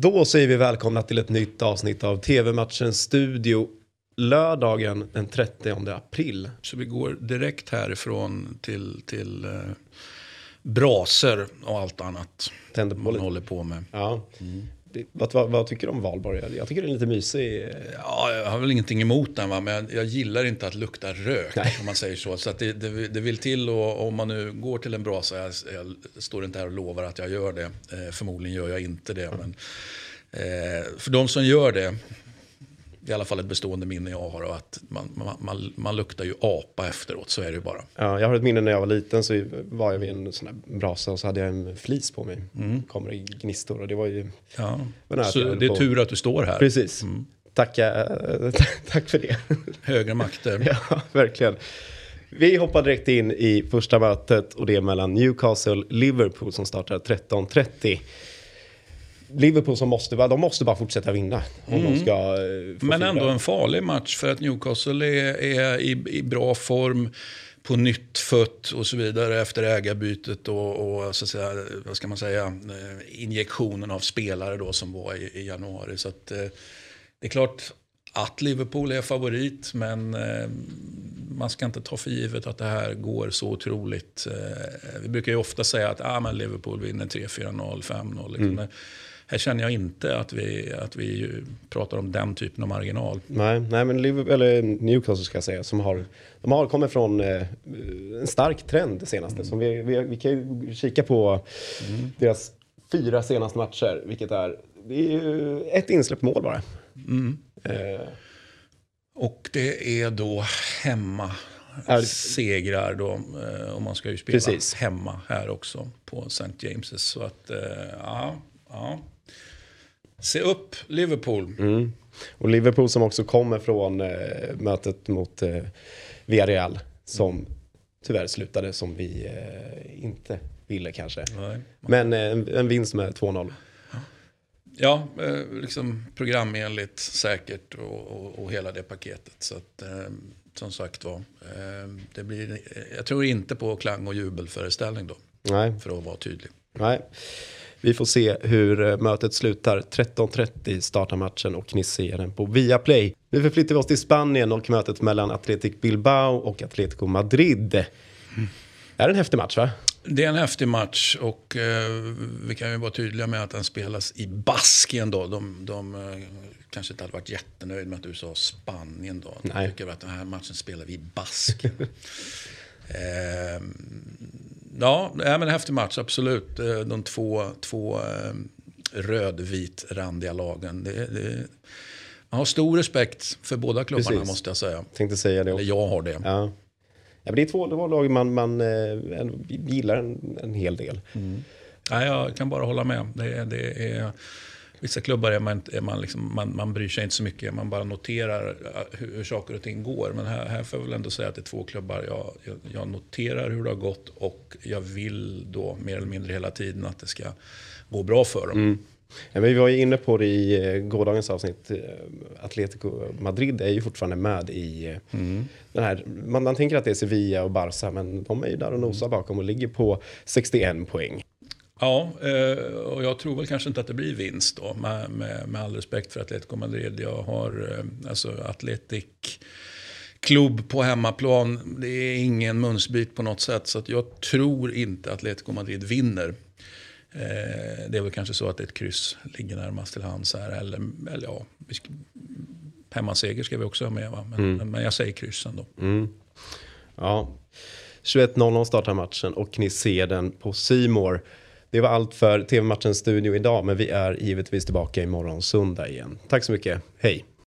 Då säger vi välkomna till ett nytt avsnitt av TV-matchens studio lördagen den 30 april. Så vi går direkt härifrån till, till eh, braser och allt annat Tänder på man lite. håller på med. Ja. Det, vad, vad, vad tycker du om valborg? Jag tycker det är lite mysig. Ja, jag har väl ingenting emot den, va? men jag, jag gillar inte att lukta rök, Nej. om man säger så. Så det, det, det vill till och om man nu går till en brasa, jag, jag står inte här och lovar att jag gör det. Eh, förmodligen gör jag inte det. Men, eh, för de som gör det, det är i alla fall ett bestående minne jag har, och att man, man, man, man luktar ju apa efteråt, så är det ju bara. Ja, jag har ett minne när jag var liten så var jag vid en sån här brasa och så hade jag en flis på mig. Kommer i gnistor och det var ju... Ja. Så det är på. tur att du står här. Precis. Tacka, eh, tack för det. Högre makter. ja, verkligen. Vi hoppar direkt in i första mötet och det är mellan Newcastle-Liverpool som startar 13.30. Liverpool som måste, de måste bara fortsätta vinna om de ska eh, Men ändå en farlig match för att Newcastle är, är i, i bra form, på nytt fött och så vidare efter ägarbytet och, och så att säga, vad ska man säga, eh, injektionen av spelare då som var i, i januari. Så att, eh, det är klart att Liverpool är favorit, men man ska inte ta för givet att det här går så otroligt. Eh, vi brukar ju ofta säga att ah, men Liverpool vinner 3-4-0, 5-0. Liksom. Men Här känner jag inte att vi, att vi pratar om den typen av marginal. Nej, nej men Liverpool, eller Newcastle ska jag säga, som har, de har kommit från eh, en stark trend det senaste. Som vi, vi, vi kan ju kika på deras fyra senaste matcher, vilket är, det är ju ett insläppt mål bara. Eh, Och det är då hemma segrar då. Eh, och man ska ju spela Precis. hemma här också på St. James's. Så att, eh, ja, ja. Se upp Liverpool. Mm. Och Liverpool som också kommer från eh, mötet mot eh, Villarreal som tyvärr slutade som vi eh, inte ville kanske. Nej. Men eh, en, en vinst med 2-0. Ja, eh, liksom programenligt, säkert och, och, och hela det paketet. Så att, eh, som sagt var, eh, det blir, jag tror inte på klang och jubelföreställning då, Nej, för att vara tydlig. nej. Vi får se hur mötet slutar. 13.30 startar matchen och ni ser den på Viaplay. Nu förflyttar vi oss till Spanien och mötet mellan Athletic Bilbao och Atletico Madrid. Det är en häftig match va? Det är en häftig match och eh, vi kan ju vara tydliga med att den spelas i Baskien då. De, de eh, kanske inte hade varit jättenöjd med att du sa Spanien då. De Nej. tycker att den här matchen spelar vi i Baskien. eh, ja, men en häftig match, absolut. Eh, De två, två eh, rödvit-randiga lagen. Det, det, man har stor respekt för båda klubbarna Precis. måste jag säga. Tänkte säga det Eller också. jag har det. Ja. Ja, men det är två, två lag man, man eh, en- gillar en, en hel del. Nej, jag kan bara hålla med. Det, är- det är, vissa klubbar är man, är man, liksom, man, man bryr sig inte så mycket. Man bara noterar eh, hur, hur saker och ting går. Men här, här får jag väl ändå säga att det är två klubbar. Jag, jag, jag noterar hur det har gått och jag vill då mer eller mindre hela tiden att det ska gå bra för dem. Ja, men vi var ju inne på det i eh, gårdagens avsnitt. Eh, Atletico Madrid är ju fortfarande med i eh, den här. Man, man tänker att det är Sevilla och Barca, men de är ju där och nosar bakom och ligger på 61 poäng. Ja, och jag tror väl kanske inte att det blir vinst då. Med, med, med all respekt för Atletico Madrid. Jag har alltså Atletic klubb på hemmaplan. Det är ingen munsbit på något sätt. Så jag tror inte att Atletico Madrid vinner. Eh, det är väl kanske så att ett kryss ligger närmast till hands här. Eller, eller ja, hemmaseger ska vi också ha med va. Men, men, men jag säger kryss ändå. Ja. 21.00 startar matchen och ni ser den på Simor. Det var allt för TV-matchens studio idag, men vi är givetvis tillbaka imorgon söndag igen. Tack så mycket. Hej!